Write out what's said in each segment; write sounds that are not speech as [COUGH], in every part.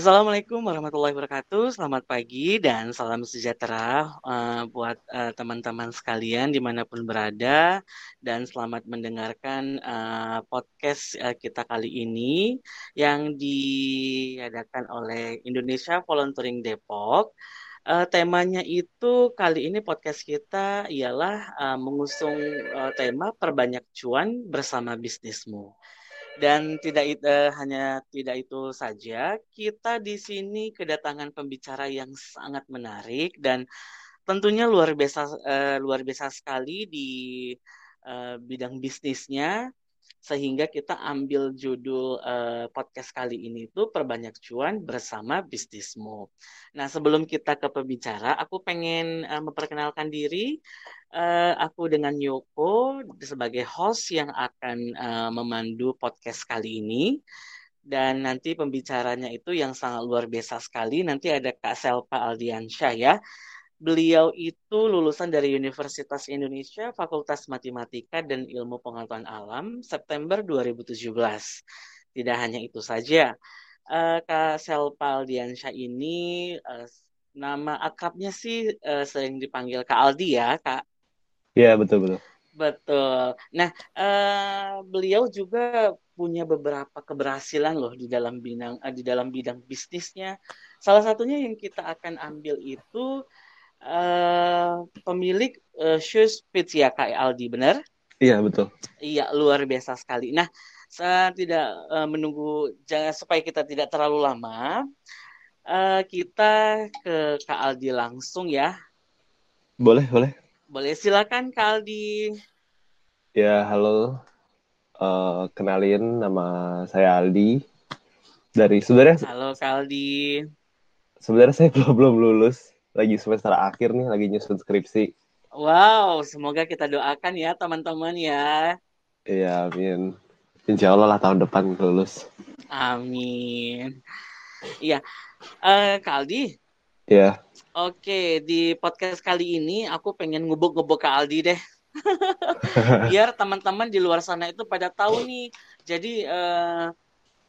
Assalamualaikum warahmatullahi wabarakatuh. Selamat pagi dan salam sejahtera uh, buat uh, teman-teman sekalian di mana pun berada dan selamat mendengarkan uh, podcast uh, kita kali ini yang diadakan oleh Indonesia Volunteering Depok. Uh, temanya itu kali ini podcast kita ialah uh, mengusung uh, tema perbanyak cuan bersama bisnismu. Dan tidak uh, hanya tidak itu saja, kita di sini kedatangan pembicara yang sangat menarik dan tentunya luar biasa uh, luar biasa sekali di uh, bidang bisnisnya sehingga kita ambil judul uh, podcast kali ini itu perbanyak cuan bersama bisnismu. Nah sebelum kita ke pembicara, aku pengen uh, memperkenalkan diri uh, aku dengan Yoko sebagai host yang akan uh, memandu podcast kali ini. Dan nanti pembicaranya itu yang sangat luar biasa sekali. Nanti ada Kak Selpa Aldiansyah ya. Beliau itu lulusan dari Universitas Indonesia Fakultas Matematika dan Ilmu Pengetahuan Alam September 2017. Tidak hanya itu saja. Uh, Kak Selpa Aldiansyah ini uh, nama akrabnya sih uh, sering dipanggil Kak Aldi ya, Kak Iya betul betul. Betul. Nah, uh, beliau juga punya beberapa keberhasilan loh di dalam bidang uh, di dalam bidang bisnisnya. Salah satunya yang kita akan ambil itu uh, pemilik uh, shoes Fits ya Kak Aldi, benar? Iya betul. Iya luar biasa sekali. Nah, saya tidak uh, menunggu jangan supaya kita tidak terlalu lama. Uh, kita ke Kak Aldi langsung ya. Boleh boleh. Boleh silakan Kak Aldi. Ya, halo. Uh, kenalin nama saya Aldi. Dari sebenarnya Halo Kak Aldi. Sebenarnya saya [LAUGHS] belum belum lulus. Lagi semester akhir nih, lagi nyusun skripsi. Wow, semoga kita doakan ya teman-teman ya. Iya, amin. Insya Allah lah tahun depan lulus. Amin. Iya, uh, Kak Aldi. Iya. Oke, di podcast kali ini aku pengen ngubuk-ngubuk ke Aldi deh. [LAUGHS] Biar teman-teman di luar sana itu pada tahu nih. Jadi uh,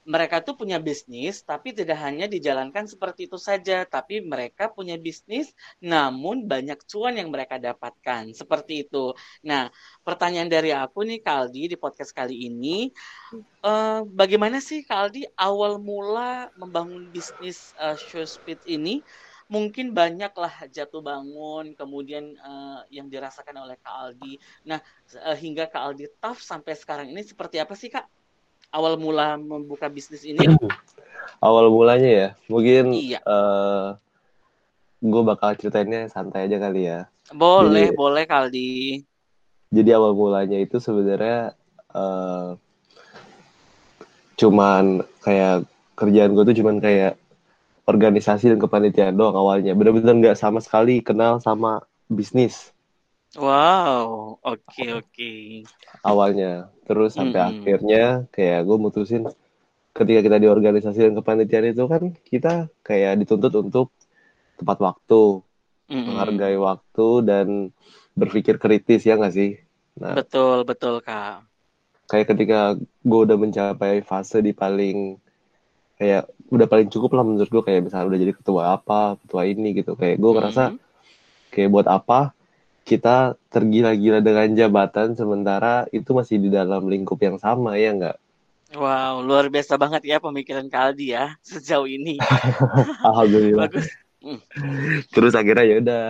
mereka tuh punya bisnis, tapi tidak hanya dijalankan seperti itu saja, tapi mereka punya bisnis, namun banyak cuan yang mereka dapatkan, seperti itu. Nah, pertanyaan dari aku nih, Kaldi, di podcast kali ini, uh, bagaimana sih Kaldi awal mula membangun bisnis uh, Show Speed ini? mungkin banyaklah jatuh bangun kemudian uh, yang dirasakan oleh Kak Aldi. Nah, uh, hingga Kak Aldi tough sampai sekarang ini seperti apa sih Kak? Awal mula membuka bisnis ini? Awal mulanya ya, mungkin iya. uh, eh, gue bakal ceritainnya santai aja kali ya. Boleh, jadi, boleh Kaldi. Jadi awal mulanya itu sebenarnya uh, cuman kayak kerjaan gue tuh cuman kayak organisasi dan kepanitiaan doang awalnya. Benar-benar nggak sama sekali kenal sama bisnis. Wow, oke okay, oke. Okay. Awalnya, terus sampai mm -hmm. akhirnya kayak gue mutusin ketika kita di organisasi dan kepanitiaan itu kan kita kayak dituntut untuk tepat waktu, mm -hmm. menghargai waktu dan berpikir kritis ya nggak sih? Nah, betul betul kak. Kayak ketika gue udah mencapai fase di paling kayak udah paling cukup lah menurut gue kayak misalnya udah jadi ketua apa ketua ini gitu kayak gue ngerasa mm -hmm. kayak buat apa kita tergila-gila dengan jabatan sementara itu masih di dalam lingkup yang sama ya enggak Wow, luar biasa banget ya pemikiran Kaldi ya sejauh ini. [LAUGHS] Alhamdulillah. Mm. Terus akhirnya ya udah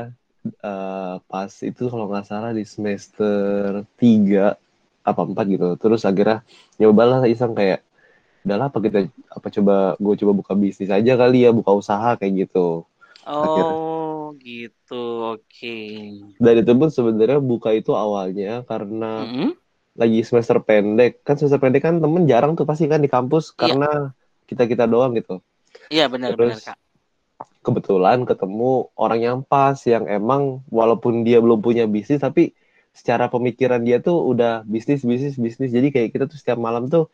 uh, pas itu kalau nggak salah di semester tiga apa empat gitu. Terus akhirnya nyobalah iseng kayak udahlah apa kita apa coba gue coba buka bisnis aja kali ya buka usaha kayak gitu oh gitu oke okay. dan itu pun sebenarnya buka itu awalnya karena mm -hmm. lagi semester pendek kan semester pendek kan temen jarang tuh pasti kan di kampus iya. karena kita kita doang gitu iya benar benar kak kebetulan ketemu orang yang pas yang emang walaupun dia belum punya bisnis tapi secara pemikiran dia tuh udah bisnis bisnis bisnis jadi kayak kita tuh setiap malam tuh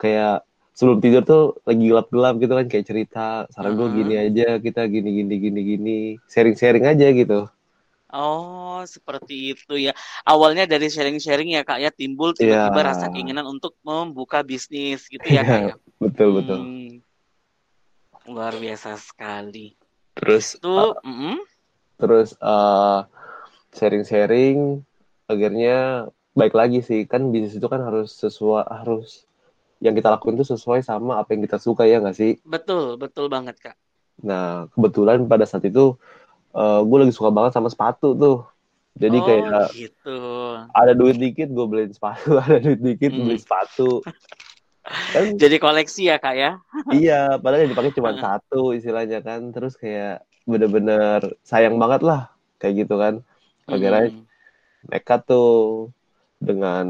kayak sebelum tidur tuh lagi gelap-gelap gitu kan kayak cerita saran gue gini aja kita gini gini gini gini sharing-sharing aja gitu Oh, seperti itu ya. Awalnya dari sharing-sharing ya Kak ya timbul tiba-tiba yeah. rasa keinginan untuk membuka bisnis gitu ya Kak ya. [LAUGHS] betul betul. luar biasa sekali. Terus Itu, uh, mm-mm. terus uh, sharing-sharing akhirnya baik lagi sih kan bisnis itu kan harus sesuai harus yang kita lakuin itu sesuai sama apa yang kita suka ya nggak sih? betul, betul banget Kak. Nah kebetulan pada saat itu uh, gue lagi suka banget sama sepatu tuh. Jadi oh, kayak gitu. ada duit dikit gue beliin sepatu, [LAUGHS] ada duit dikit Hmm. beli sepatu. Kan [LAUGHS] Jadi koleksi ya Kak ya? [LAUGHS] iya, padahal yang dipakai cuma satu istilahnya kan. Terus kayak bener-bener sayang banget lah kayak gitu kan. Akhirnya Mm-mm. nekat tuh dengan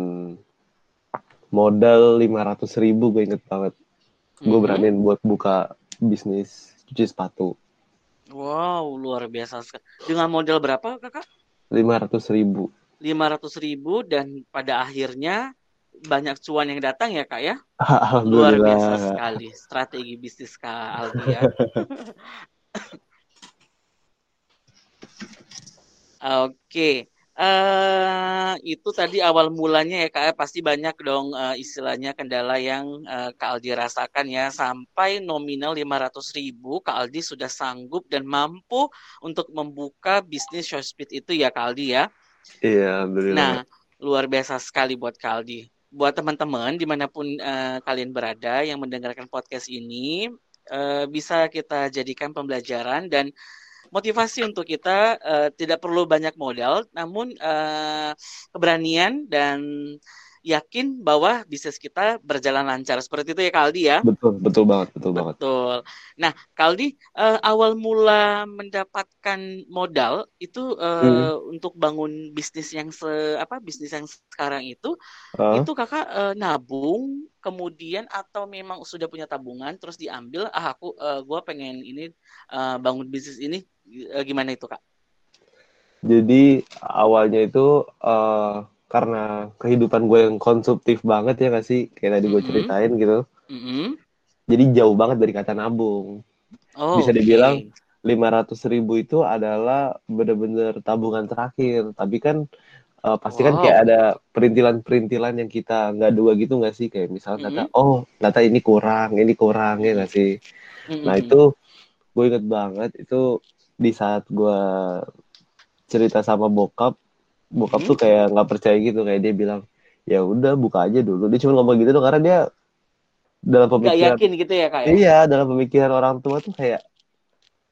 modal 500 ribu gue inget banget. Gue Mm-mm. beraniin buat buka bisnis cuci sepatu. Wow, luar biasa sekali. Dengan modal berapa Kakak? 500 ribu. 500 ribu dan pada akhirnya banyak cuan yang datang ya Kak ya? Luar biasa sekali strategi bisnis Kak Aldi ya. [LAUGHS] Oke, eh itu tadi awal mulanya ya Kak ya pasti banyak dong eh, istilahnya kendala yang eh, Kak Aldi rasakan ya sampai nominal 500 ribu Kak Aldi sudah sanggup dan mampu untuk membuka bisnis Showspeed itu ya Kak Aldi ya. Iya, alhamdulillah. Nah, luar biasa sekali buat Kak Aldi. Buat teman-teman di mana pun eh, kalian berada yang mendengarkan podcast ini, eh, bisa kita jadikan pembelajaran dan motivasi untuk kita eh, tidak perlu banyak modal, namun eh, keberanian dan yakin bahwa bisnis kita berjalan lancar. Seperti itu ya Kak Aldi ya. Betul, betul banget, betul banget. Betul. Nah, Kaldi, eh, awal mula mendapatkan modal itu eh, untuk bangun bisnis yang se apa bisnis yang sekarang itu, Hah? itu kakak eh, nabung, kemudian atau memang sudah punya tabungan, terus diambil, ah aku eh, gua pengen ini eh, bangun bisnis ini, gimana itu kak? Jadi awalnya itu eh, karena kehidupan gue yang konsumtif banget ya gak sih? Kayak tadi gue Mm-mm. ceritain gitu. Mm-mm. Jadi jauh banget dari kata nabung. Oh, Bisa dibilang 500 ribu itu adalah bener-bener tabungan terakhir. Tapi kan eh, pasti kan Wow. kayak ada perintilan-perintilan yang kita nggak dua gitu nggak sih? Kayak misalnya kata, oh ternyata ini kurang, ini kurang ya nggak sih? Nah Mm-mm. itu gue inget banget itu di saat gue cerita sama bokap, bokap Mhm. tuh kayak nggak percaya gitu kayak dia bilang ya udah buka aja dulu. Dia cuma ngomong gitu tuh karena dia dalam pemikiran yakin gitu ya kak ya? iya dalam pemikiran orang tua tuh kayak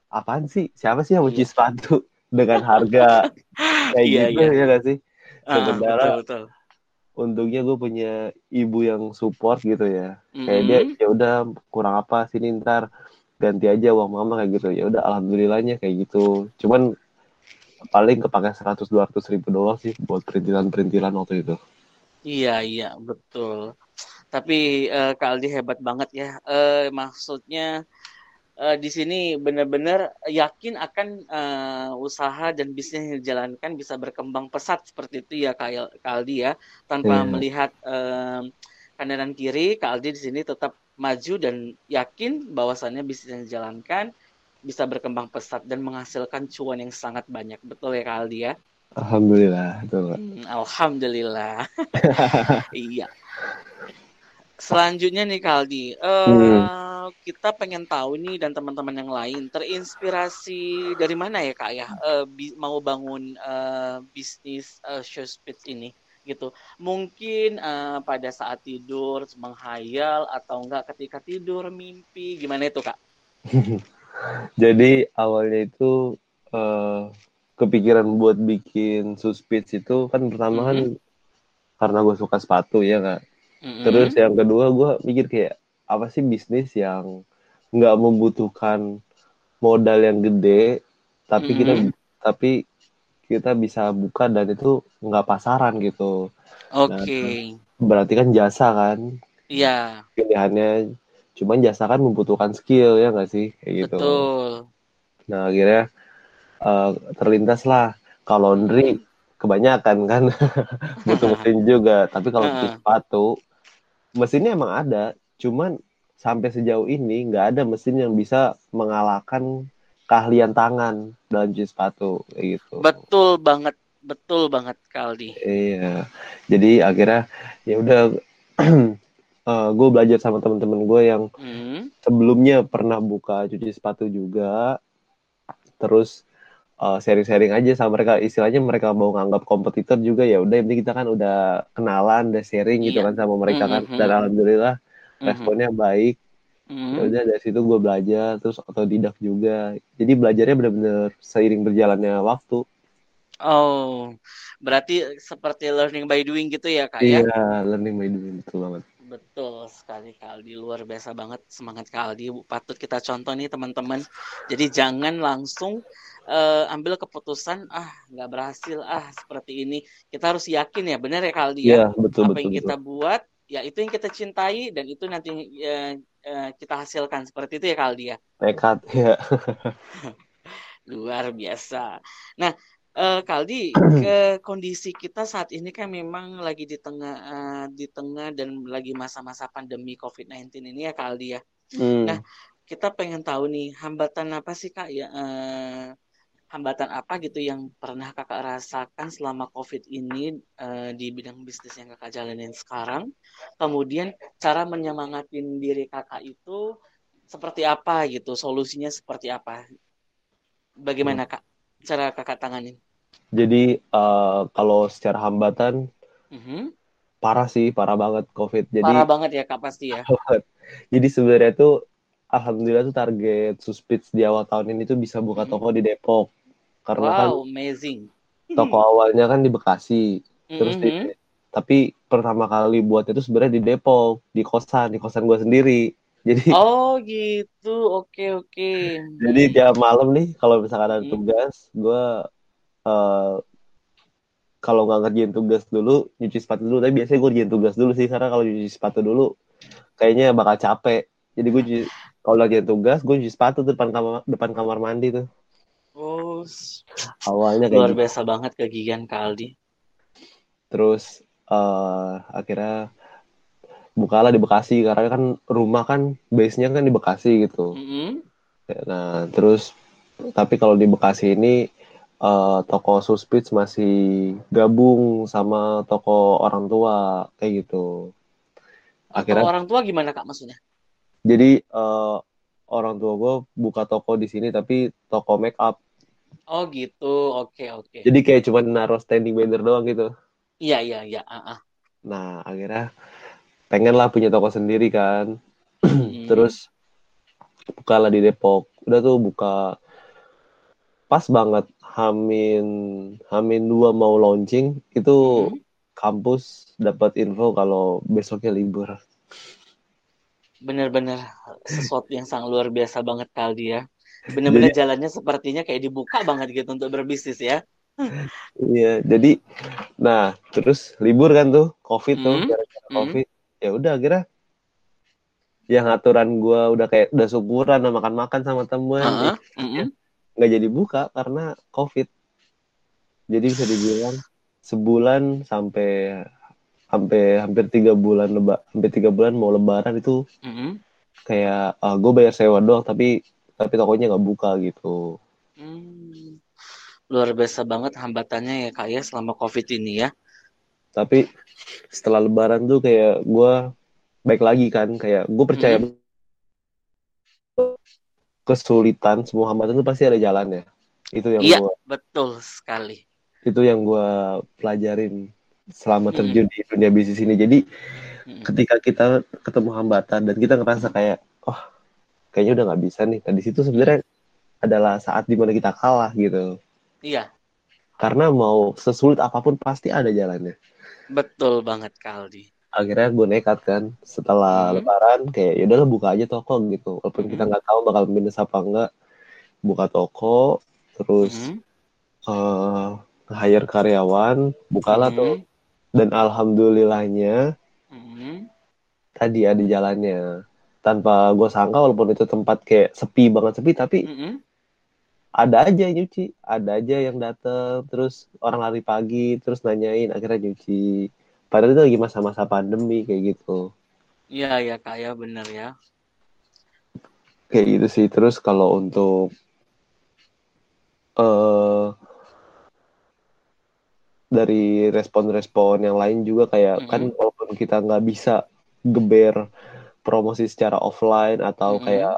apaan sih? Siapa sih yang mau cuci Iya. sepatu dengan harga [LAUGHS] kayak Iya, gitu iya. ya gak sih? Ah, betul betul. untungnya gue punya ibu yang support gitu ya. Kayak dia Mm-mm. ya udah kurang apa sini ntar ganti aja uang mama kayak gitu. Ya udah alhamdulillahnya kayak gitu. Cuman paling kepake 100 200 ribu doang sih buat perintilan-perintilan waktu itu. Iya, iya, betul. Tapi eh, Kak Aldi hebat banget ya. Eh, maksudnya eh, di sini benar-benar yakin akan eh, usaha dan bisnis yang dijalankan bisa berkembang pesat seperti itu ya Kak Aldi ya. Tanpa Iya. melihat eh, kanan dan kiri, Kak Aldi di sini tetap maju dan yakin bahwasannya bisnis yang dijalankan bisa berkembang pesat dan menghasilkan cuan yang sangat banyak. Betul ya Kak Aldi ya? Alhamdulillah, betul. Hmm, Alhamdulillah. [LAUGHS] Iya. Selanjutnya nih Kaldi, eh, Hmm. kita pengen tahu nih dan teman-teman yang lain terinspirasi dari mana ya kak ya bi- mau bangun eh, bisnis eh, Showspeed ini gitu. Mungkin eh, pada saat tidur menghayal atau enggak ketika tidur mimpi gimana itu kak? [LAUGHS] Jadi awalnya itu eh, kepikiran buat bikin suspits itu kan pertama kan karena gue suka sepatu ya kak. Mm-mm. Terus yang kedua gue mikir kayak apa sih bisnis yang nggak membutuhkan modal yang gede, tapi kita Mhm. tapi kita bisa buka dan itu nggak pasaran gitu. Oke, Berarti kan jasa kan iya pilihannya. Cuman jasa kan membutuhkan skill ya nggak sih kayak gitu. betul. Nah akhirnya eh, terlintas lah kalau laundry kebanyakan kan [LAUGHS] butuh [LAUGHS] mesin juga. Tapi kalau Heeh. sepatu mesinnya emang ada, cuman sampai sejauh ini nggak ada mesin yang bisa mengalahkan keahlian tangan dalam cuci sepatu kayak gitu. Betul banget, betul banget Kaldi. Iya. Jadi akhirnya ya udah [CLEARS THROAT] uh, gue belajar sama teman-teman gue yang Hmm. sebelumnya pernah buka cuci sepatu juga terus uh, sharing-sharing aja sama mereka istilahnya mereka mau nganggap kompetitor juga ya udah ini kita kan udah kenalan udah sharing gitu Iya. kan sama mereka kan Mhm. dan alhamdulillah Mhm. responnya baik Ya udah dari situ gue belajar terus otodidak juga jadi belajarnya benar-benar seiring berjalannya waktu Oh, berarti seperti learning by doing gitu ya, Kak ya? iya learning by doing betul banget Betul sekali Kak Aldi, luar biasa banget semangat Kak Aldi. Patut kita contoh nih teman-teman. Jadi jangan langsung eh, ambil keputusan, ah nggak berhasil, ah seperti ini. Kita harus yakin ya, benar ya Kak Aldi ya? iya betul Apa betul yang betul kita buat, ya itu yang kita cintai dan itu nanti eh, kita hasilkan. Seperti itu ya Kak Aldi ya? nekat ya [LAUGHS] Luar biasa. Nah, eh, Kaldi, [CLEARS THROAT] ke kondisi kita saat ini kan memang lagi di tengah eh, di tengah dan lagi masa-masa pandemi COVID-19 ini ya Kaldi ya. Hmm. Nah, kita pengen tahu nih hambatan apa sih Kak ya eh, hambatan apa gitu yang pernah Kakak rasakan selama COVID ini eh, di bidang bisnis yang Kakak jalanin sekarang. Kemudian cara menyemangatin diri Kakak itu seperti apa gitu, solusinya seperti apa? Bagaimana Kak cara Kakak tanganin? Jadi eh, kalau secara hambatan Mhm. parah sih, parah banget COVID. Jadi Parah banget ya Kak pasti ya. [LAUGHS] jadi sebenarnya tuh alhamdulillah tuh target Suspits di awal tahun ini tuh bisa buka Mhm. toko di Depok. Karena kan Wow, amazing. toko awalnya kan di Bekasi, terus di Mhm. tapi pertama kali buatnya tuh sebenarnya di Depok, di kosan, di kosan gue sendiri. Jadi [LAUGHS] Oh gitu, oke oke. jadi Hmm. tiap malam nih kalau misalkan ada Hmm. tugas, gue eh kalau nggak ngerjain tugas dulu, nyuci sepatu dulu. Tapi biasanya gue ngerjain tugas dulu sih, karena kalau nyuci sepatu dulu, kayaknya bakal capek. Jadi gue kalau ngerjain tugas, gue nyuci sepatu tuh depan kamar depan kamar mandi tuh. Oh, s- Awalnya kayak luar gitu. biasa banget kegigihan Kak Aldi. Terus eh akhirnya bukalah di Bekasi, karena kan rumah kan base-nya kan di Bekasi gitu. Mhm. Nah, terus tapi kalau di Bekasi ini eh, toko Suspits masih gabung sama toko orang tua kayak gitu. Akhirnya orang tua gimana Kak maksudnya? jadi eh, orang tua gue buka toko di sini tapi toko make up. Oh gitu, oke oke. Jadi kayak cuma naruh standing banner doang gitu. Iya iya iya. ah, ah. Nah, akhirnya pengen lah punya toko sendiri kan. Mhm. Terus bukalah di Depok. Udah tuh buka pas banget Hamin Hamin dua mau launching itu Mhm. kampus dapat info kalau besoknya libur. Bener-bener sesuatu yang sangat luar biasa banget Kak Aldi ya. Bener-bener Jadi jalannya sepertinya kayak dibuka banget gitu untuk berbisnis ya. iya, jadi nah terus libur kan tuh COVID tuh Mhm. gara-gara Mhm. COVID. Ya udah akhirnya yang aturan gua udah kayak udah syukuran sama makan-makan sama temen Heeh, ya, mhm. nggak jadi buka karena COVID. Jadi bisa dibilang sebulan sampai sampai hampir tiga bulan leba hampir tiga bulan mau lebaran itu Mhm. kayak gue bayar sewa doang tapi tapi tokonya nggak buka gitu. Hmm. Luar biasa banget hambatannya ya Kak ya selama COVID ini ya. Tapi setelah lebaran tuh kayak gue baik lagi kan kayak gue percaya Mhm. kesulitan semua hambatan tuh pasti ada jalannya. Itu yang Iya, gue betul sekali. itu yang gue pelajarin selama Mhm. terjun di dunia bisnis ini. Jadi Mhm. ketika kita ketemu hambatan dan kita ngerasa kayak oh kayaknya udah nggak bisa nih. Nah di situ sebenarnya adalah saat di mana kita kalah gitu. Iya, Karena mau sesulit apa pun pasti ada jalannya. betul banget Kak Aldi. Akhirnya gue nekat kan setelah Mhm. lebaran kayak ya udahlah buka aja toko gitu. Walaupun kita Mhm. nggak tahu bakal minus apa enggak. Buka toko terus Mhm. eh hire karyawan, bukalah tuh. Mhm. Dan alhamdulillahnya Mhm. tadi ada jalannya. Tanpa gue sangka walaupun itu tempat kayak sepi banget sepi tapi Mhm. ada aja nyuci, ada aja yang dateng, terus orang lari pagi, terus nanyain, akhirnya nyuci. Padahal itu lagi masa-masa pandemi kayak gitu. Iya ya Kak ya bener ya. Kayak gitu sih. Terus kalau untuk eh dari respon-respon yang lain juga kayak kan Mhm. walaupun kita nggak bisa geber promosi secara offline atau Mm-mm. kayak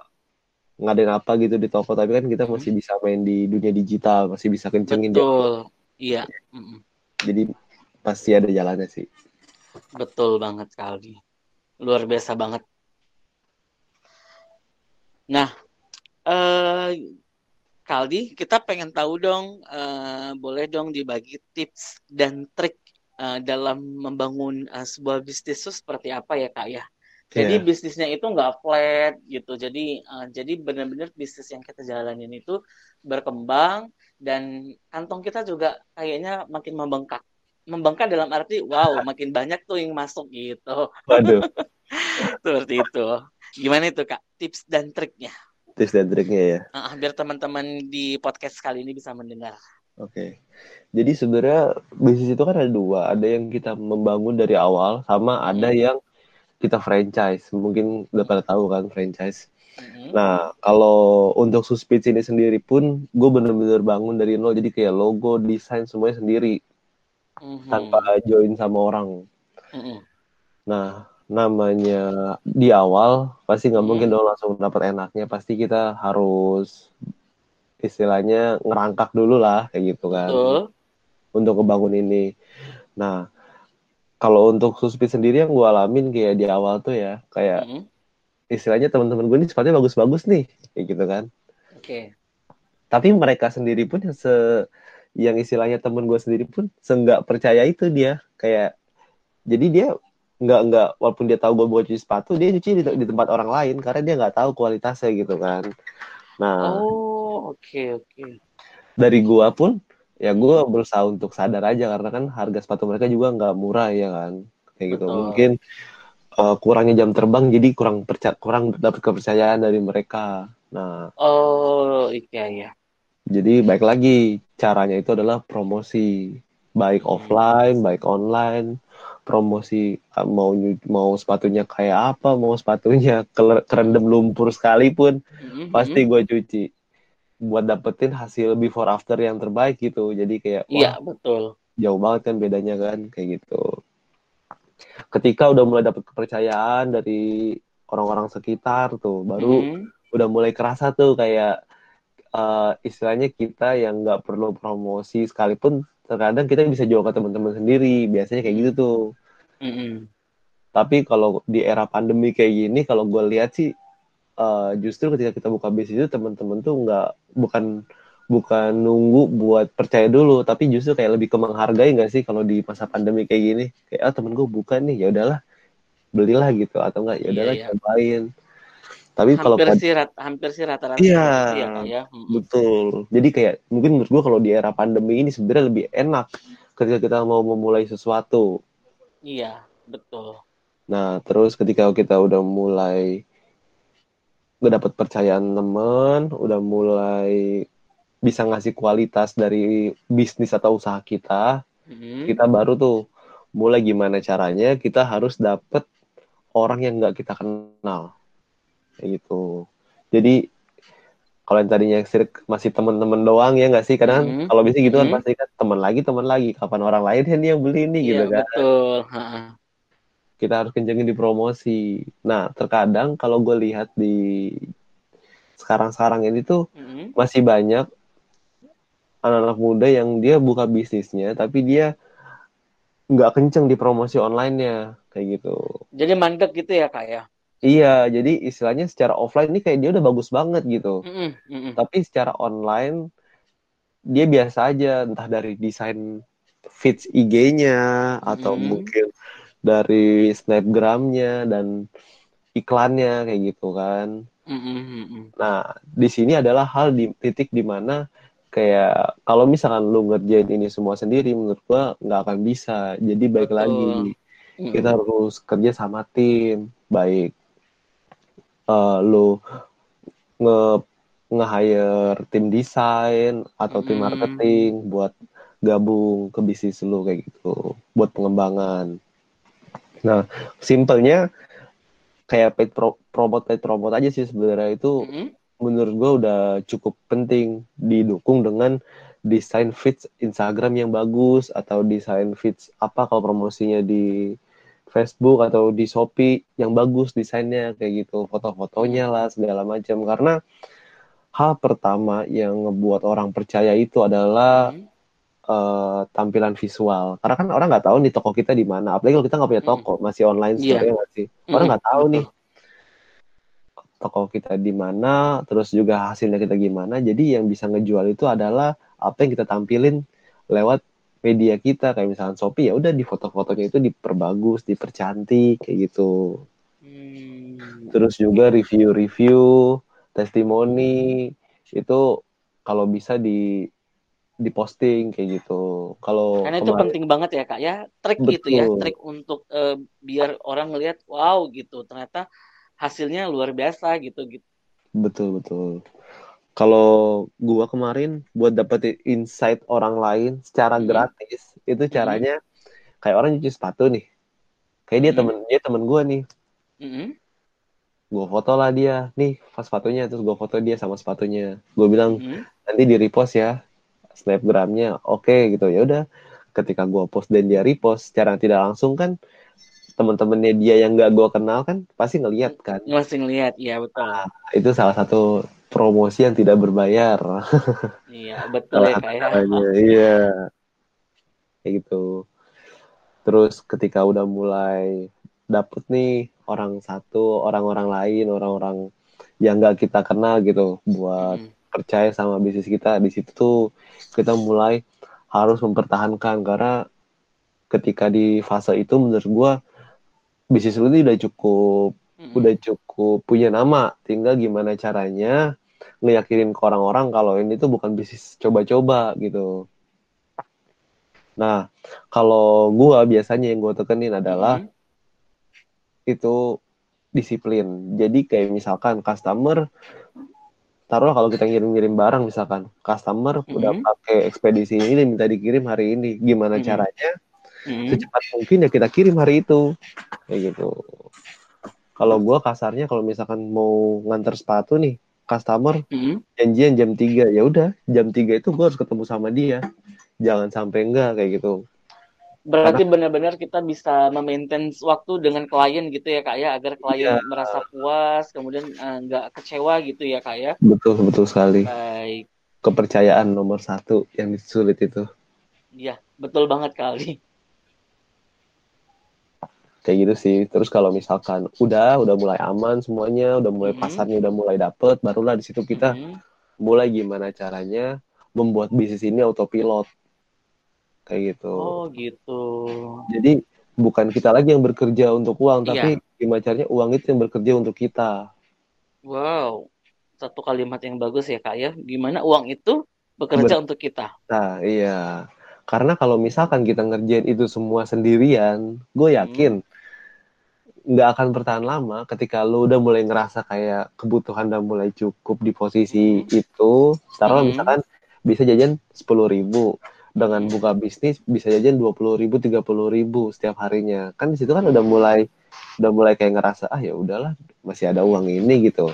ngadain apa gitu di toko tapi kan kita Mm-mm. masih bisa main di dunia digital masih bisa kencengin. Betul. Iya. Jadi pasti ada jalannya sih Betul banget Kaldi. Luar biasa banget. Nah, eh Kaldi, kita pengen tahu dong, eh, boleh dong dibagi tips dan trik eh, dalam membangun eh, sebuah bisnis itu seperti apa ya Kak ya? Jadi Iya. bisnisnya itu nggak flat gitu. Jadi eh, jadi benar-benar bisnis yang kita jalanin itu berkembang dan kantong kita juga kayaknya makin membengkak. Membengkak dalam arti wow, [LAUGHS] makin banyak tuh yang masuk gitu. waduh [LAUGHS] Seperti itu. Gimana itu Kak? Tips dan triknya. tips dan triknya ya Ah, biar teman-teman di podcast kali ini bisa mendengar. Oke. Jadi sebenarnya bisnis itu kan ada dua. Ada yang kita membangun dari awal, sama ada Hmm. yang kita franchise. Mungkin udah pada tahu kan franchise. Mm-mm. Nah, kalau untuk Suspits ini sendiri pun, gue bener-bener bangun dari nol. Jadi kayak logo, desain semuanya sendiri, Mhm. tanpa join sama orang. Mm-mm. Nah, namanya di awal pasti nggak Hmm. mungkin dong langsung dapat enaknya. Pasti kita harus istilahnya ngerangkak dulu lah, kayak gitu kan. Betul. untuk ngebangun ini. Nah, kalau untuk Suspit sendiri yang gue alamin kayak di awal tuh ya, kayak Mm-mm. istilahnya teman-teman gue ini sepatunya bagus-bagus nih, kayak gitu kan. Oke. Tapi mereka sendiri pun yang se yang istilahnya temen gue sendiri pun seenggak percaya itu dia, kayak jadi dia nggak nggak walaupun dia tahu gue buat cuci sepatu, dia cuci di, di tempat orang lain karena dia nggak tahu kualitasnya gitu kan. Nah, Oh, oke oke. dari gua pun ya gua berusaha untuk sadar aja karena kan harga sepatu mereka juga nggak murah ya kan kayak gitu Betul. mungkin uh, kurangnya jam terbang jadi kurang percaya kurang dapat kepercayaan dari mereka nah Oh, iya ya. jadi baik lagi caranya itu adalah promosi baik Hmm. offline baik online promosi uh, mau mau sepatunya kayak apa mau sepatunya [LAUGHS] kerendam lumpur sekalipun Mm-mm. pasti gue cuci buat dapetin hasil before after yang terbaik gitu jadi kayak Iya, betul. jauh banget kan bedanya kan kayak gitu ketika udah mulai dapet kepercayaan dari orang-orang sekitar tuh baru Mm-mm. udah mulai kerasa tuh kayak eh, istilahnya kita yang nggak perlu promosi sekalipun terkadang kita bisa jual ke teman-teman sendiri biasanya kayak gitu tuh Mm-mm. tapi kalau di era pandemi kayak gini kalau gue lihat sih eh, justru ketika kita buka bisnis itu teman-teman tuh nggak bukan bukan nunggu buat percaya dulu tapi justru kayak lebih ke menghargai nggak sih kalau di masa pandemi kayak gini kayak ah temen gue buka nih ya udahlah belilah gitu atau enggak ya udahlah Iya, iya. cobain tapi kalau Hampir pad- sih rat, hampir sih rata-rata Iya. seperti itu ya, ya. Betul jadi kayak mungkin menurut gue kalau di era pandemi ini sebenarnya lebih enak ketika kita mau memulai sesuatu Iya, betul. Nah, terus ketika kita udah mulai udah dapat percayaan temen, udah mulai bisa ngasih kualitas dari bisnis atau usaha kita, Mm-mm. kita baru tuh mulai gimana caranya kita harus dapet orang yang nggak kita kenal, kayak gitu. Jadi kalau yang tadinya masih temen-temen doang ya nggak sih? Karena kan Mhm. kalau bisa gitu kan Mhm. pasti kan teman lagi teman lagi. Kapan orang lain yang yang beli nih Iya, gitu kan? betul. Kita harus kencengin di promosi. Nah, terkadang kalau gue lihat di sekarang-sekarang ini tuh Mm-mm. masih banyak anak-anak muda yang dia buka bisnisnya, tapi dia nggak kenceng di promosi online-nya, kayak gitu. Jadi mandek gitu ya, Kak ya. Iya, jadi istilahnya secara offline ini kayak dia udah bagus banget gitu. Mm-mm. Mm-mm. Tapi secara online dia biasa aja, entah dari desain feeds IG-nya atau Mhm. mungkin dari snapgramnya dan iklannya kayak gitu kan. Nah, di sini adalah hal di titik di mana kayak kalau misalkan lu ngerjain ini semua sendiri, menurut gua nggak akan bisa. Jadi baik Betul. lagi Mm-mm. kita harus kerja sama tim, baik eh, lu nge nge-hire tim desain atau tim marketing buat gabung ke bisnis lu kayak gitu, buat pengembangan. Nah, simpelnya kayak paid pro, promote paid promote aja sih sebenarnya itu Mm-mm. menurut gue udah cukup penting didukung dengan desain feeds Instagram yang bagus atau desain feeds apa kalau promosinya di Facebook atau di Shopee yang bagus desainnya kayak gitu foto-fotonya lah segala macam karena hal pertama yang ngebuat orang percaya itu adalah Hmm. Eh, tampilan visual. Karena kan orang nggak tahu nih toko kita di mana. Apalagi kalau kita nggak punya Hmm. toko masih online store ya nggak sih? Orang Mm-mm, nggak tahu nih toko kita di mana terus juga hasilnya kita gimana. Jadi yang bisa ngejual itu adalah apa yang kita tampilin lewat media kita. Kayak misalnya Shopee ya udah di foto-fotonya itu diperbagus dipercantik kayak gitu. Hmm. terus juga review-review testimoni itu kalau bisa di diposting kayak gitu. Kalau Karena itu kemarin penting banget ya kak ya. Trik gitu ya betul. trik untuk eh, biar orang ngelihat wow gitu. Ternyata hasilnya luar biasa gitu gitu. betul betul. Kalau gua kemarin buat dapetin insight orang lain secara Mm-mm, gratis itu mm-mm, caranya kayak orang nyuci sepatu nih. Kayak dia mm-mm, temen dia temen gua nih. Mm-mm, gua foto lah dia. Nih pas sepatunya terus gua foto dia sama sepatunya. Gua bilang mm-mm. nanti di repost ya snapgramnya oke gitu. Ya udah ketika gua post dan dia repost secara tidak langsung kan teman-temannya dia yang gak gua kenal kan pasti ngeliat kan. Masih ngelihat ya betul. itu salah satu promosi yang tidak berbayar. [LAUGHS] Iya betul ya kak ya. caranya iya. Kayak gitu. Terus ketika udah mulai dapet nih orang satu orang-orang lain orang-orang yang gak kita kenal gitu buat Mm-mm, percaya sama bisnis kita di situ tuh kita mulai harus mempertahankan. Karena ketika di fase itu menurut gua bisnis lu tuh udah cukup mm-mm. udah cukup punya nama. Tinggal gimana caranya ngeyakinin ke orang-orang kalau ini tuh bukan bisnis coba-coba gitu. Nah kalau gua biasanya yang gua tekenin adalah Mm-mm, itu disiplin. Jadi kayak misalkan customer taruhlah kalau kita ngirim-ngirim barang misalkan customer udah mm-mm, pakai ekspedisi ini dan minta dikirim hari ini gimana mm-mm, caranya? Mm-mm. secepat mungkin ya kita kirim hari itu. Kayak gitu. Kalau gua kasarnya kalau misalkan mau nganter sepatu nih customer Mm-mm. janjian jam 3 ya udah jam 3 itu gua harus ketemu sama dia. Jangan sampai enggak kayak gitu Berarti benar-benar kita bisa memaintain waktu dengan klien gitu ya kak ya agar klien iya. merasa puas kemudian eh, nggak kecewa gitu ya kak ya. betul betul sekali. Baik, kepercayaan nomor satu yang sulit itu. Iya betul banget kali. kayak gitu sih. Terus kalau misalkan udah udah mulai aman semuanya udah mulai Mm-mm, pasarnya udah mulai dapet barulah di situ kita mm-mm. mulai gimana caranya membuat bisnis ini autopilot kayak gitu. Oh gitu. jadi bukan kita lagi yang bekerja untuk uang Iya, tapi gimana caranya uang itu yang bekerja untuk kita. Wow, satu kalimat yang bagus ya kak ya. Gimana uang itu bekerja Ber- untuk kita. nah iya. Karena kalau misalkan kita ngerjain itu semua sendirian gue yakin nggak akan bertahan lama ketika lu udah mulai ngerasa kayak kebutuhan udah mulai cukup di posisi mm-mm, itu. Taruhlah mm-mm, misalkan bisa jajan sepuluh ribu dengan buka bisnis bisa jajan dua puluh ribu tiga puluh ribu setiap harinya. Kan di situ kan udah mulai udah mulai kayak ngerasa ah ya udahlah masih ada uang ini gitu.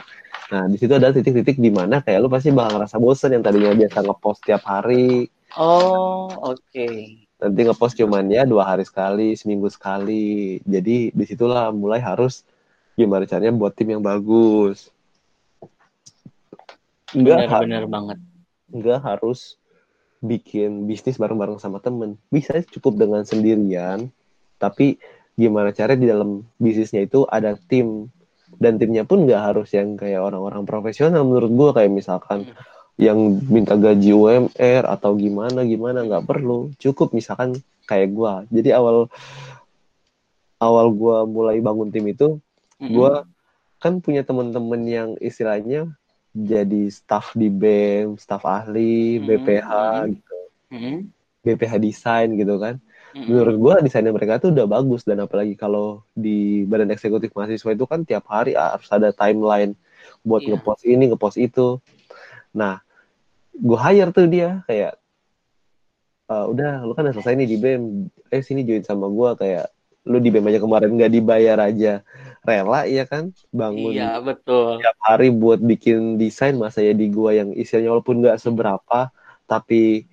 Nah di situ ada titik-titik di mana kayak lu pasti bakal ngerasa bosen yang tadinya biasa ngepost tiap hari. Oh, oke. nanti ngepost cuman ya dua hari sekali seminggu sekali. Jadi di situlah mulai harus gimana caranya buat tim yang bagus. Nggak ha- Benar-benar banget. nggak harus bikin bisnis bareng-bareng sama temen. Bisa cukup dengan sendirian tapi gimana cara di dalam bisnisnya itu ada tim. Dan timnya pun nggak harus yang kayak orang-orang profesional menurut gua. Kayak misalkan Mm, yang minta gaji UMR atau gimana gimana nggak perlu. Cukup misalkan kayak gua. Jadi awal awal gua mulai bangun tim itu mm-mm, gua kan punya temen-temen yang istilahnya jadi staff di BEM, staff ahli, mm-mm, BPH mm-mm, gitu, mm-mm, BPH desain gitu kan. mm-mm. Menurut gua desainnya mereka tuh udah bagus dan apalagi kalau di badan eksekutif mahasiswa itu kan tiap hari harus ada timeline buat Iya. ngepost ini, ngepost itu. Nah, gua hire tuh dia kayak "Eh, udah lu kan udah selesai nih di BEM, eh sini join sama gua kayak lu di BEM aja kemarin nggak dibayar aja rela ya kan bangun Iya, betul. tiap hari buat bikin desain masa ya di gua yang isinya walaupun nggak seberapa tapi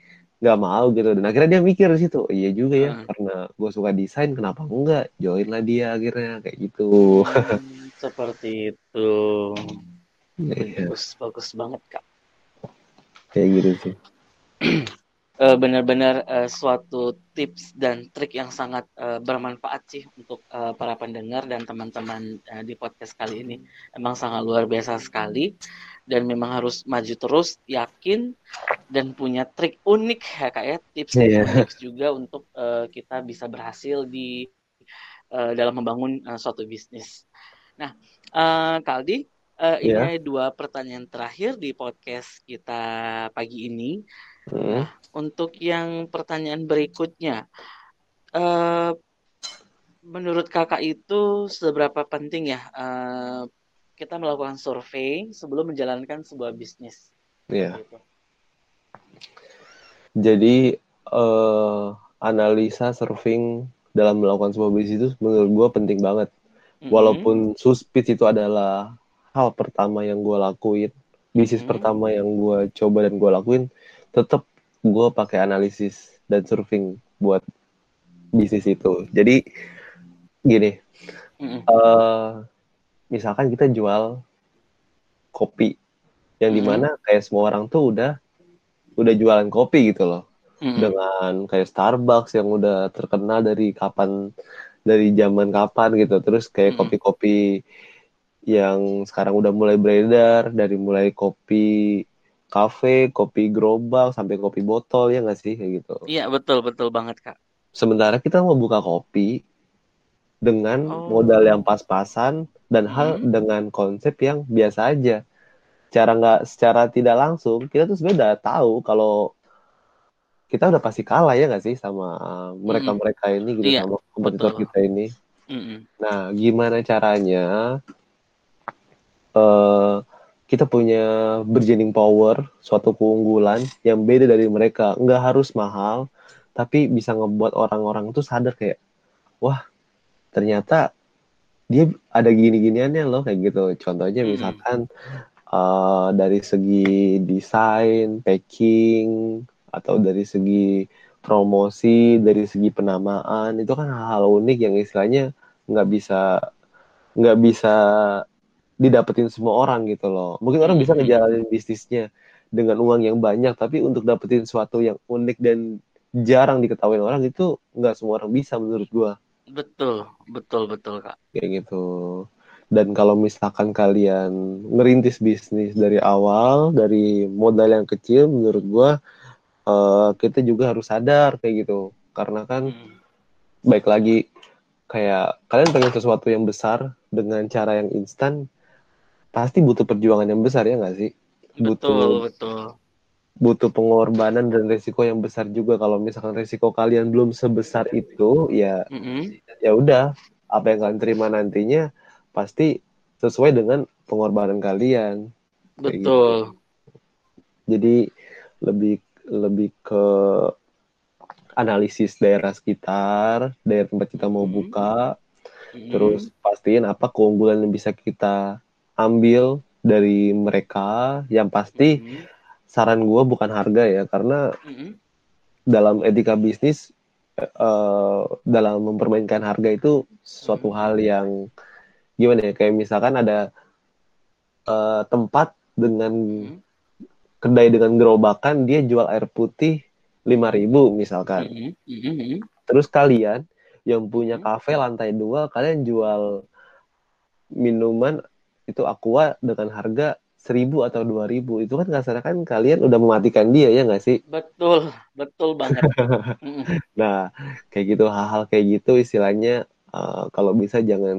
nggak mau gitu dan akhirnya dia mikir di situ iya juga ya Hmm. karena gue suka desain kenapa enggak join lah dia akhirnya kayak gitu Hmm, seperti itu. Iya, Bagus, bagus banget kak. kayak gitu sih [CLEARS THROAT] Eh, benar-benar eh, suatu tips dan trik yang sangat eh, bermanfaat sih untuk eh, para pendengar dan teman-teman eh, di podcast kali ini. Emang sangat luar biasa sekali dan memang harus maju terus, yakin dan punya trik unik ya kak ya, tips dan Iya. unik juga untuk eh, kita bisa berhasil di eh, dalam membangun eh, suatu bisnis. Nah, eh, Kak Aldi, eh, ini dua pertanyaan terakhir di podcast kita pagi ini. Hmm. Untuk yang pertanyaan berikutnya, eh, menurut kakak itu seberapa penting ya eh, kita melakukan survei sebelum menjalankan sebuah bisnis? Iya. Gitu. Jadi eh, analisa surfing dalam melakukan sebuah bisnis itu menurut gue penting banget. Mm-mm. Walaupun suspit itu adalah hal pertama yang gue lakuin, bisnis Mhm. pertama yang gue coba dan gue lakuin, tetap gue pakai analisis dan surfing buat bisnis itu. Jadi gini, Mm-mm. eh misalkan kita jual kopi, yang di mana kayak semua orang tuh udah udah jualan kopi gitu loh Mm-mm. dengan kayak Starbucks yang udah terkenal dari kapan dari zaman kapan gitu terus kayak kopi-kopi yang sekarang udah mulai beredar dari mulai kopi kafe kopi gerobak sampai kopi botol ya nggak sih kayak gitu Iya betul betul banget kak. sementara kita mau buka kopi dengan Oh. modal yang pas-pasan dan hal Mhm. dengan konsep yang biasa aja cara nggak secara tidak langsung kita tuh sebenarnya udah tahu kalau kita udah pasti kalah ya nggak sih sama mereka-mereka ini gitu Iya, sama kompetitor betul. kita ini Mm-mm. nah gimana caranya eh kita punya bargaining power suatu keunggulan yang beda dari mereka. Nggak harus mahal tapi bisa ngebuat orang-orang tuh sadar kayak wah ternyata dia ada gini-giniannya loh kayak gitu. Contohnya misalkan eh, dari segi desain packing atau dari segi promosi dari segi penamaan itu kan hal-hal unik yang istilahnya nggak bisa nggak bisa didapetin semua orang gitu loh mungkin orang bisa Mhm. ngejalanin bisnisnya dengan uang yang banyak tapi untuk dapetin sesuatu yang unik dan jarang diketahui orang itu nggak semua orang bisa menurut gua Betul betul betul kak. kayak gitu dan kalau misalkan kalian ngerintis bisnis dari awal dari modal yang kecil menurut gua eh, kita juga harus sadar kayak gitu karena kan Mm. baik lagi kayak kalian pengen sesuatu yang besar dengan cara yang instan pasti butuh perjuangan yang besar ya nggak sih Betul butuh betul. butuh pengorbanan dan resiko yang besar juga kalau misalkan resiko kalian belum sebesar itu ya Mm-mm. ya udah apa yang kalian terima nantinya pasti sesuai dengan pengorbanan kalian gitu. Betul. jadi lebih lebih ke analisis daerah sekitar daerah tempat kita mau buka Mm-mm. terus pastiin apa keunggulan yang bisa kita ambil dari mereka yang pasti Mm-mm. saran gue bukan harga ya karena Mm-mm. dalam etika bisnis eh, dalam mempermainkan harga itu suatu Mhm. hal yang gimana ya kayak misalkan ada eh, tempat dengan Mm-mm. kedai dengan gerobakan dia jual air putih 5000 misalkan Mm-mm. Mm-mm. terus kalian yang punya Hmm. kafe lantai dua kalian jual minuman itu aqua dengan harga 1000 atau 2000 itu kan kasarnya kan kalian udah mematikan dia ya nggak sih Betul betul banget. [LAUGHS] Nah kayak gitu hal-hal kayak gitu istilahnya eh, kalau bisa jangan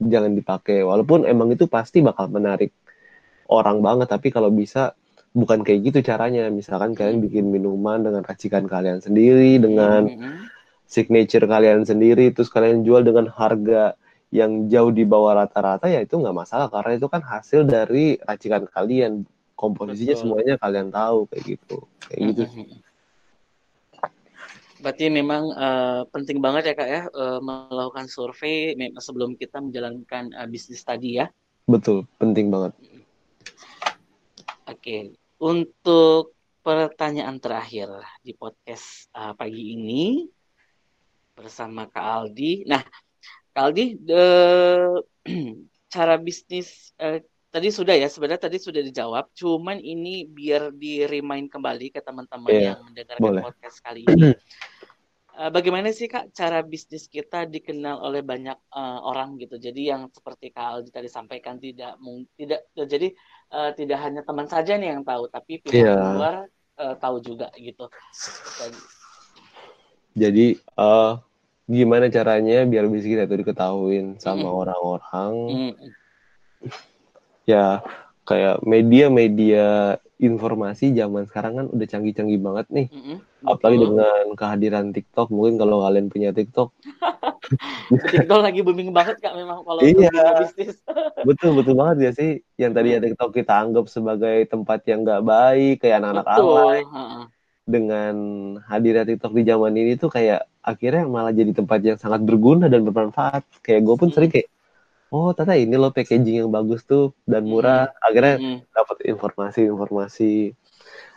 jangan dipakai walaupun emang itu pasti bakal menarik orang banget tapi kalau bisa bukan kayak gitu caranya misalkan kalian Hmm. bikin minuman dengan racikan kalian sendiri dengan Mm-mm. signature kalian sendiri terus kalian jual dengan harga yang jauh di bawah rata-rata ya itu nggak masalah karena itu kan hasil dari racikan kalian komposisinya Betul. semuanya kalian tahu kayak gitu kayak gitu. Berarti memang eh, penting banget ya kak ya eh, melakukan survei sebelum kita menjalankan eh, bisnis tadi ya. betul penting banget Oke, untuk pertanyaan terakhir di podcast uh, pagi ini bersama Kak Aldi. Nah, Aldi, the, [CLEARS THROAT] cara bisnis uh, tadi sudah ya sebenarnya tadi sudah dijawab cuman ini biar di remind kembali ke teman-teman yeah, yang mendengarkan boleh. podcast kali ini uh, [CLEARS THROAT] bagaimana sih kak cara bisnis kita dikenal oleh banyak uh, orang gitu jadi yang seperti kak Aldi tadi sampaikan tidak tidak jadi uh, tidak hanya teman saja nih yang tahu tapi pihak yeah. luar uh, tahu juga gitu jadi, jadi uh, gimana caranya biar bisnis kita itu diketahuin sama orang-orang mm. ya kayak media-media informasi zaman sekarang kan udah canggih-canggih banget nih. Mm-hmm. Apalagi dengan kehadiran TikTok. Mungkin kalau kalian punya TikTok. [LAUGHS] TikTok lagi booming banget kak memang kalau iya. bisnis. [LAUGHS] betul betul banget ya sih. Yang tadi ya TikTok kita anggap sebagai tempat yang nggak baik kayak anak-anak alay. Dengan hadirnya TikTok di zaman ini tuh kayak akhirnya malah jadi tempat yang sangat berguna dan bermanfaat. Kayak gue pun hmm. sering kayak oh ternyata ini loh packaging yang bagus tuh dan murah mm. akhirnya mm. dapat informasi-informasi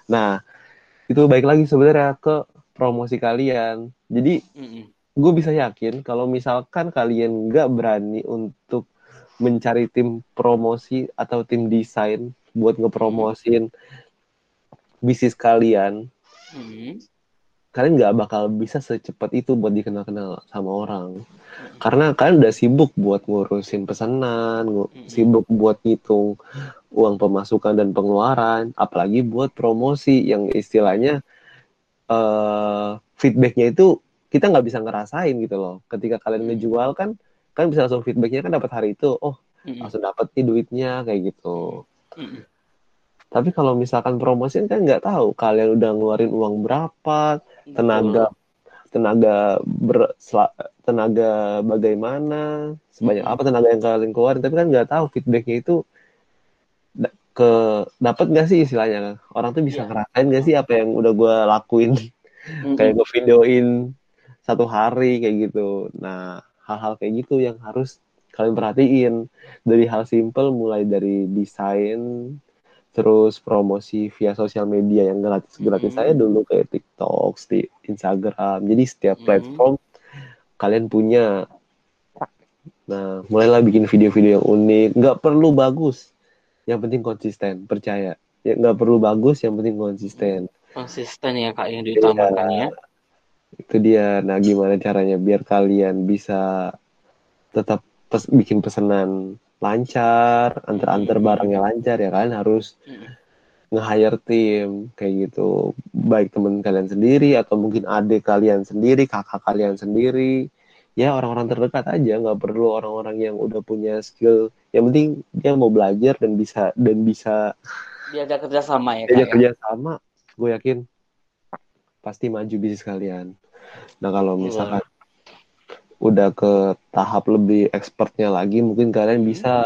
nah itu baik lagi sebenarnya ke promosi kalian jadi mm. gue bisa yakin kalau misalkan kalian nggak berani untuk mencari tim promosi atau tim desain buat ngepromosin bisnis kalian mm. kalian nggak bakal bisa secepat itu buat dikenal-kenal sama orang karena kalian udah sibuk buat ngurusin pesanan, sibuk buat ngitung uang pemasukan dan pengeluaran, apalagi buat promosi yang istilahnya uh, feedbacknya itu kita nggak bisa ngerasain gitu loh. Ketika kalian ngejual kan, kan bisa langsung feedbacknya kan dapat hari itu, oh langsung dapat nih duitnya kayak gitu. Tapi kalau misalkan promosi kan nggak tahu kalian udah ngeluarin uang berapa, tenaga tenaga ber, tenaga bagaimana sebanyak apa tenaga yang kalian keluarin. Tapi kan nggak tahu feedbacknya itu ke dapat nggak sih istilahnya? Orang tuh bisa yeah. ngerasain nggak sih apa yang udah gue lakuin? [LAUGHS] Mm-hmm. kayak gue videoin satu hari kayak gitu. Nah hal-hal kayak gitu yang harus kalian perhatiin. Dari hal simple mulai dari desain terus promosi via sosial media yang gratis gratis mm -hmm. saya dulu kayak TikTok, di Instagram. Jadi setiap platform mm -hmm. kalian punya. Nah, mulailah bikin video-video yang unik. Nggak perlu bagus, yang penting konsisten. Percaya. Ya nggak perlu bagus, yang penting konsisten. Konsisten ya kak yang diutamakan ya. Itu dia. Nah, gimana caranya biar kalian bisa tetap pes bikin pesanan lancar, antar-antar hmm. barangnya lancar ya kan harus hmm. nge-hire tim kayak gitu. Baik teman kalian sendiri atau mungkin adik kalian sendiri, kakak kalian sendiri. Ya orang-orang terdekat aja, nggak perlu orang-orang yang udah punya skill. Yang penting dia mau belajar dan bisa dan bisa diajak kerja sama ya. Diajak ya? kerja sama, gue yakin pasti maju bisnis kalian. Nah kalau misalkan udah ke tahap lebih expertnya lagi mungkin kalian hmm. bisa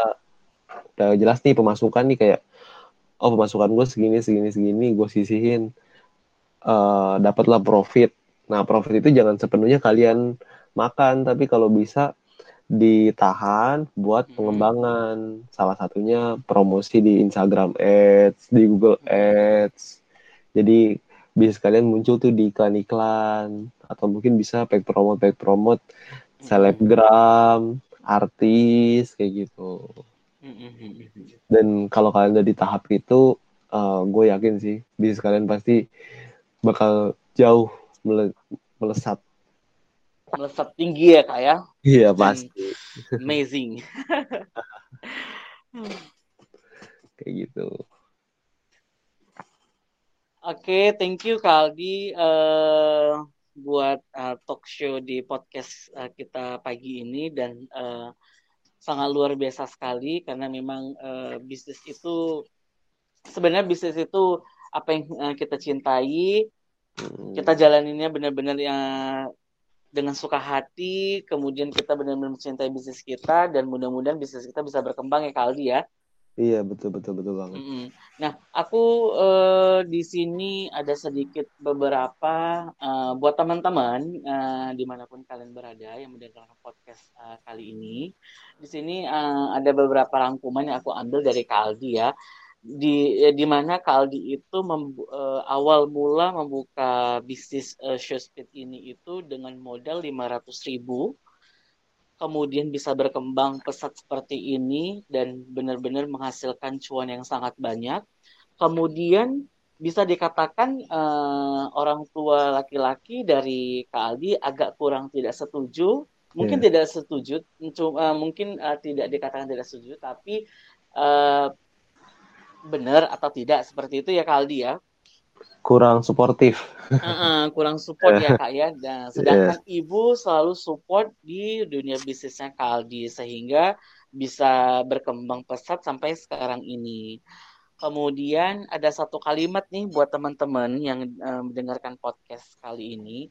udah jelas nih pemasukan nih kayak oh pemasukan gue segini segini segini gue sisihin uh, dapatlah profit nah profit itu jangan sepenuhnya kalian makan tapi kalau bisa ditahan buat hmm. pengembangan salah satunya promosi di Instagram Ads di Google hmm. Ads jadi bisa kalian muncul tuh di iklan-iklan atau mungkin bisa pack promote pack promote selebgram, artis kayak gitu. Dan kalau kalian udah di tahap itu, uh, gue yakin sih bisnis kalian pasti bakal jauh mele melesat. Melesat tinggi ya kak ya? Iya pasti. Amazing. [LAUGHS] kayak gitu. Oke, okay, thank you Kaldi. Uh, buat uh, talk show di podcast uh, kita pagi ini dan uh, sangat luar biasa sekali karena memang uh, bisnis itu sebenarnya bisnis itu apa yang uh, kita cintai hmm. kita jalaninnya benar-benar yang dengan suka hati kemudian kita benar-benar mencintai bisnis kita dan mudah-mudahan bisnis kita bisa berkembang ya Kaldi ya Iya betul betul betul banget. Mm-hmm. Nah aku uh, di sini ada sedikit beberapa uh, buat teman-teman uh, di mana pun kalian berada yang mendengarkan podcast uh, kali ini. Di sini uh, ada beberapa rangkuman yang aku ambil dari Kaldi ya. di di mana Kaldi itu uh, awal mula membuka bisnis uh, Showspeed ini itu dengan modal 500 ribu kemudian bisa berkembang pesat seperti ini dan benar-benar menghasilkan cuan yang sangat banyak. Kemudian bisa dikatakan uh, orang tua laki-laki dari Kak Aldi agak kurang tidak setuju. Mungkin yeah. tidak setuju cuma uh, mungkin uh, tidak dikatakan tidak setuju tapi uh, benar atau tidak seperti itu ya Kak Aldi ya kurang suportif uh -uh, kurang support ya Kak ya dan [LAUGHS] sedangkan yeah. ibu selalu support di dunia bisnisnya Kak Aldi sehingga bisa berkembang pesat sampai sekarang ini Kemudian ada satu kalimat nih buat teman-teman yang uh, mendengarkan podcast kali ini.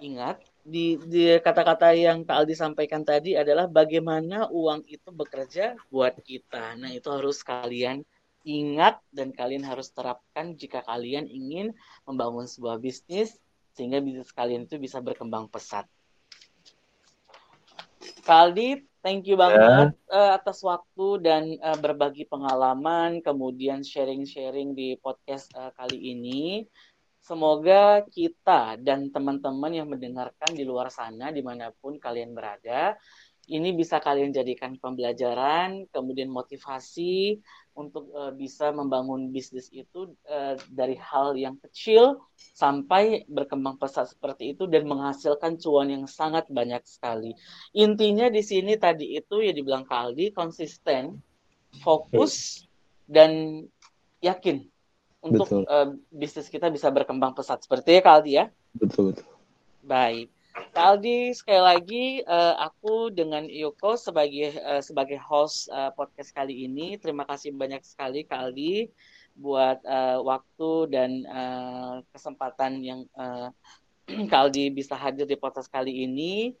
Ingat di, di kata-kata yang Kak Aldi sampaikan tadi adalah bagaimana uang itu bekerja buat kita. Nah itu harus kalian ingat dan kalian harus terapkan jika kalian ingin membangun sebuah bisnis sehingga bisnis kalian itu bisa berkembang pesat. Kak Aldi, Thank you banget yeah. uh, atas waktu dan uh, berbagi pengalaman, kemudian sharing-sharing di podcast uh, kali ini. Semoga kita dan teman-teman yang mendengarkan di luar sana, di mana pun kalian berada, ini bisa kalian jadikan pembelajaran, kemudian motivasi untuk uh, bisa membangun bisnis itu uh, dari hal yang kecil sampai berkembang pesat seperti itu dan menghasilkan cuan yang sangat banyak sekali. Intinya di sini tadi itu ya dibilang Kaldi konsisten, fokus dan yakin untuk uh, bisnis kita bisa berkembang pesat seperti ya Kaldi ya. Betul betul. Baik. Kak Aldi, sekali lagi uh, aku dengan Yoko sebagai uh, sebagai host uh, podcast kali ini, terima kasih banyak sekali Kak Aldi buat uh, waktu dan uh, kesempatan yang uh, Kak Aldi bisa hadir di podcast kali ini.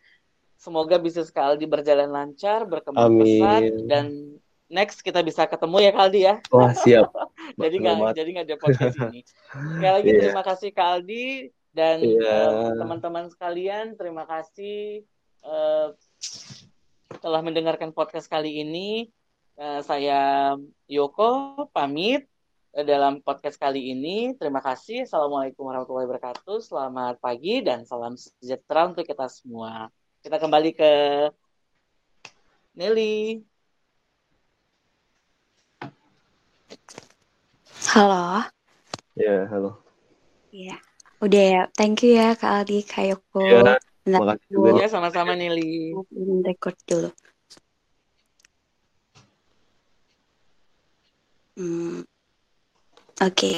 Semoga bisnis Kak Aldi berjalan lancar, berkembang Amin. pesat dan next kita bisa ketemu ya Kak Aldi ya. Wah siap. [LAUGHS] jadi nggak jadi nggak ada podcast ini. Sekali lagi yeah. terima kasih Kak Aldi dan yeah. uh, teman-teman sekalian, terima kasih uh, telah mendengarkan podcast kali ini. Uh, saya Yoko pamit dalam podcast kali ini. Terima kasih. Assalamualaikum warahmatullahi wabarakatuh. Selamat pagi dan salam sejahtera untuk kita semua. Kita kembali ke Nelly. Halo. Ya, yeah, halo. Iya. Yeah. Udah ya, thank you ya Kak Aldi, Kak Yoko. Ya, makasih juga. Ya, sama-sama Nili. Record dulu. Hmm. Oke. Okay.